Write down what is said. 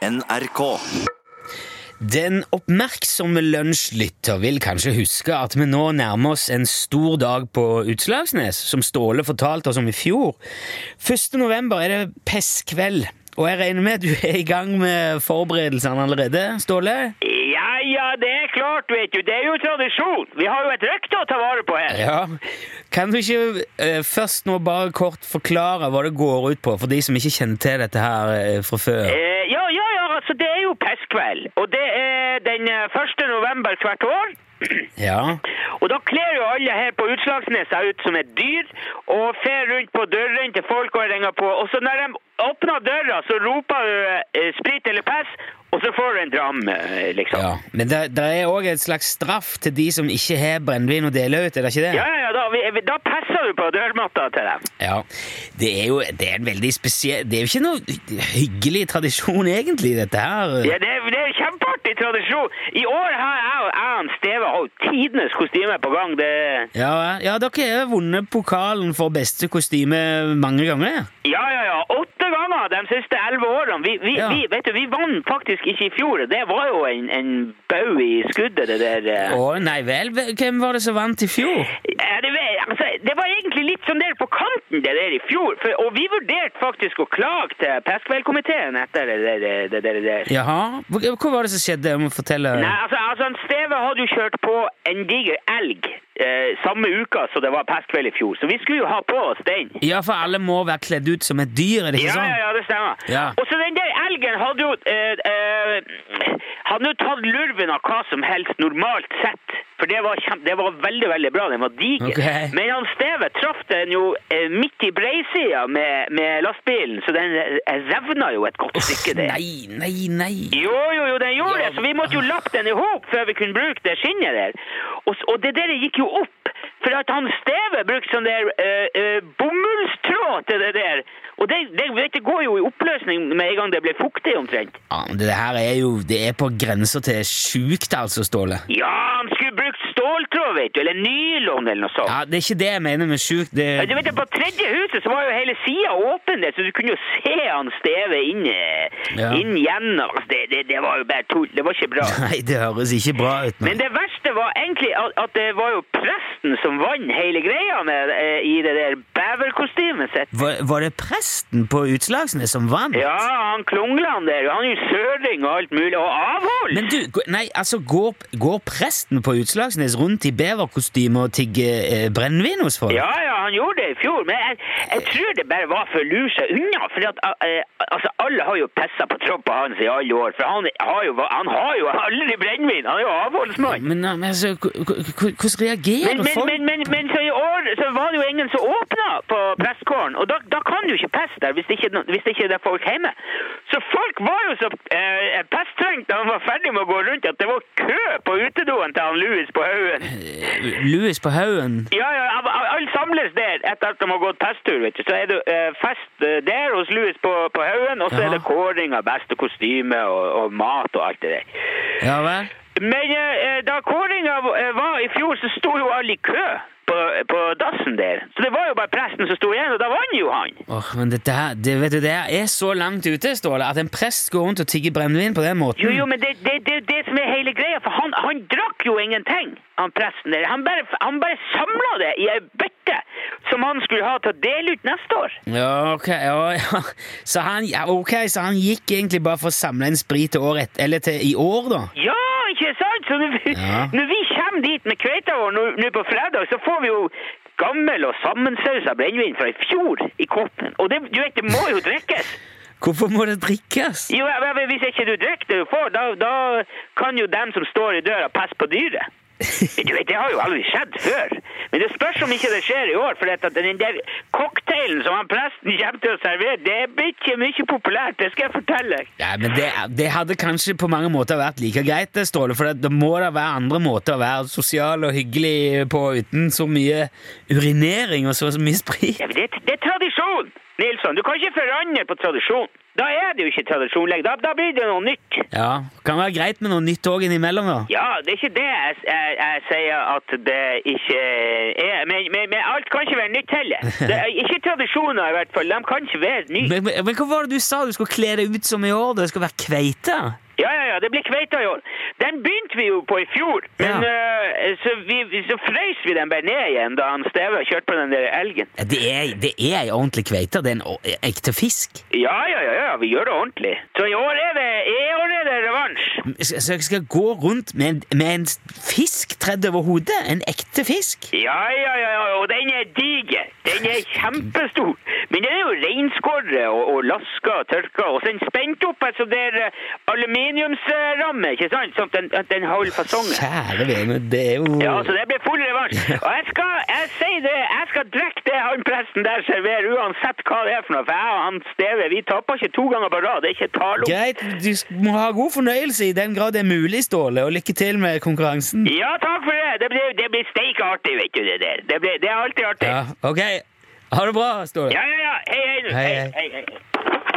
NRK. Den oppmerksomme lunsjlytter vil kanskje huske at vi nå nærmer oss en stor dag på Utslagsnes, som Ståle fortalte oss om i fjor. 1. november er det pestkveld, og jeg regner med at du er i gang med forberedelsene allerede, Ståle? Ja, ja, det er klart, vet du. Det er jo tradisjon. Vi har jo et rykte å ta vare på her. Ja. Kan du ikke eh, først nå bare kort forklare hva det går ut på, for de som ikke kjenner til dette her eh, fra før? Eh, ja, ja, ja, altså det pestkveld. Og det er den eh, 1. november hvert år. Ja. Og da kler jo alle her på Utslagsnes seg ut som et dyr, og fer rundt på dørene til folk og ringer på. Og så når de åpner døra, så roper du eh, sprit eller pess, og så får du en dram, eh, liksom. ja. Men det, det er òg et slags straff til de som ikke har brennevin å dele ut, er det ikke det? Ja, ja, vi, da passer du på dørmatta til dem. Ja, det er jo det er en veldig spesiell Det er jo ikke noe hyggelig tradisjon, egentlig, dette her. Ja, det, er- det er kjempeartig tradisjon. I år har jeg og Ann Steve holdt tidenes kostyme på gang. Det, Ja, ja dere har vunnet pokalen for beste kostyme mange ganger. ja, ja, ja. De siste elleve årene. Vi, vi, Ja. vi, vet du, vi vant faktisk ikke i fjor. Det var jo en, en bau i skuddet, det der. eh. Å nei vel, hvem var det som vant i fjor? Ja, det, var- altså, det var egentlig litt sånn der på kanten det der i fjor. For, og vi vurderte faktisk å klage til peskveldkomiteen etter det der. Det, der. Jaha, hva, hva var det som skjedde? Jeg må fortelle. Nei, altså, altså Steve hadde jo kjørt på en diger elg eh, samme uka som det var pestkveld i fjor, så vi skulle jo ha på oss den. Ja, for alle må være kledd ut som et dyr, er det ikke Ja, sånn? ja, ja, det stemmer. Ja. Og så den der elgen hadde jo eh, eh, hadde jo tatt lurven av hva som helst normalt sett. For det var, det var veldig, veldig bra. Den var diger. Okay. Men han Steve traff den jo eh, midt i breisida med, med lastbilen, så den eh, revna jo et godt stykke der. Nei, nei, nei. Jo, jo, jo, den gjorde Ja, det, så vi måtte jo lappe den i hop før vi kunne bruke det skinnet der. Og, og det der gikk jo opp, for at han Steve brukte sånn der uh, uh, bomullstråd til det der. Og det, det, det, går jo i oppløsning med en gang det blir fuktig omtrent. Ja, men det her er jo Det er på grensa til sjukt, altså, Ståle. Ja, han skulle brukt ståltråd, vet du, eller nylon eller noe sånt. Ja, Det er ikke det jeg mener med sjukt. Det Ja, Du vet, På tredje huset så var jo hele sida åpen, så du kunne jo se han Steve inn, Ja. inn gjennom. Altså, det, det, det var jo bare tull. Det var ikke bra. Nei, det høres ikke bra ut. Men det verste var egentlig at, at det var jo presten som vant hele greia med, eh, i det der beverkostymet sitt. Var, var det presten på Utslagsnes som vant? Ja, han Klungland der, han er jo søring og alt mulig, og avhold! Men du, nei, altså, går, går presten på Utslagsnes rundt i beverkostyme og tigge eh, brennevin hos folk? Ja, ja, han gjorde det i fjor, men jeg, jeg tror det bare var for å lure seg unna, for at, eh, altså, alle har jo pissa på troppa hans i alle år, for han har jo, han har jo aldri brennevin, han er jo avholdsmann. Men, men altså, hvordan reagerer Men, men, folk? men, men, men så i år så var det jo ingen som åpna på presskåren, og da, da kan jo ikke peste der hvis det ikke, hvis det ikke er folk hjemme. Så folk var jo så eh, pesttrengt da han var ferdig med å gå rundt at det var kø på utedoen til han Louis på Haugen. Louis på haugen? Ja, ja, alle samles der etter at de har gått pesttur, vet du. Så er det eh, fest eh, der hos Louis på, på Haugen, og så er det kåring av beste kostyme og, og mat og alt det der. Ja vel? Men eh, da kåringa eh, var i fjor, så sto jo alle i kø på, på dassen der. Så det var jo bare presten som sto igjen, og da vant jo han. Åh, men dette her, det, vet du, det er så langt ute, Ståle, at en prest går rundt og tigger brennevin på den måten. Jo, jo, men det er det, det, det som er hele greia, for han, han drakk jo ingenting, han presten der. Han bare, han bare samla det i ei bøtte som han skulle ha til å dele ut neste år. Ja, ok, ja, ja. Så han, ja, okay så han gikk egentlig bare for å samle en sprit til året, eller til i år, da? Ja? Så når vi, Ja. når vi kommer dit med kveita vår nå på fredag, så får vi jo gammel og sammensausa brennevin fra i fjor i koppen. Og det, du vet, det må jo drikkes. Hvorfor må det drikkes? Jo, Hvis ikke du drikker det du får, da, da kan jo dem som står i døra, passe på dyret. Du vet, Det har jo aldri skjedd før. Men det spørs om ikke det skjer i år. For at den der cocktailen som han presten kommer til å servere, det blir ikke mye populært. Det skal jeg fortelle deg. Ja, men det, det hadde kanskje på mange måter vært like greit, det, Ståle, for det, det må da være andre måter å være sosial og hyggelig på uten så mye urinering og så mye sprit. Ja, men det, det er tradisjon, Nilsson. Du kan ikke forandre på tradisjon. da er det jo ikke tradisjon lenger. Da, da blir det noe nytt. Ja, Kan være greit med noe nytt òg innimellom, da. Ja, det er ikke det jeg, jeg, jeg sier at det ikke er. Men, men, men alt kan ikke være nytt heller. Det er ikke tradisjoner, i hvert fall. De kan ikke være nye. Men, men, hva var det du sa du skulle kle deg ut som i år? Det skal være kveite? Ja, ja, ja, det blir kveita i år. Den begynte vi jo på i fjor, men øh, så, vi, så frøys vi den bare ned igjen da han Steve kjørte på den der elgen. Det er, det er ei ordentlig kveite. Det er en ekte fisk. Ja, ja, ja, ja, vi gjør det ordentlig. Så i år er det, i år er det revansj. Så jeg skal gå rundt med en, med en fisk tredd over hodet? En ekte fisk? Ja, ja, ja, ja, og den er diger. Den er kjempestor. Men den er jo reinskåret og, og laska og tørka, og så er den spent opp altså der eh, aluminiumsramme, ikke sant? Sånn at den, at den holder fasongen. Kjære vene, det er jo Ja, så det blir full revansj. Og jeg skal, jeg sier det, jeg skal drikke det han presten der serverer, uansett hva det er for noe. For jeg og han Steve, vi taper ikke to ganger på rad. Det er ikke tale om. Greit, du må ha god fornøyelse i den grad det er mulig, Ståle, og lykke til med konkurransen. Ja, takk for det. Det blir, det blir steike artig, vet du det der. Det, blir, det er alltid artig. Ja, ok. Ha det bra, Ståle. Ja, ja, ja. Hei, hei. du. Hei, hei, hei. hei, hei.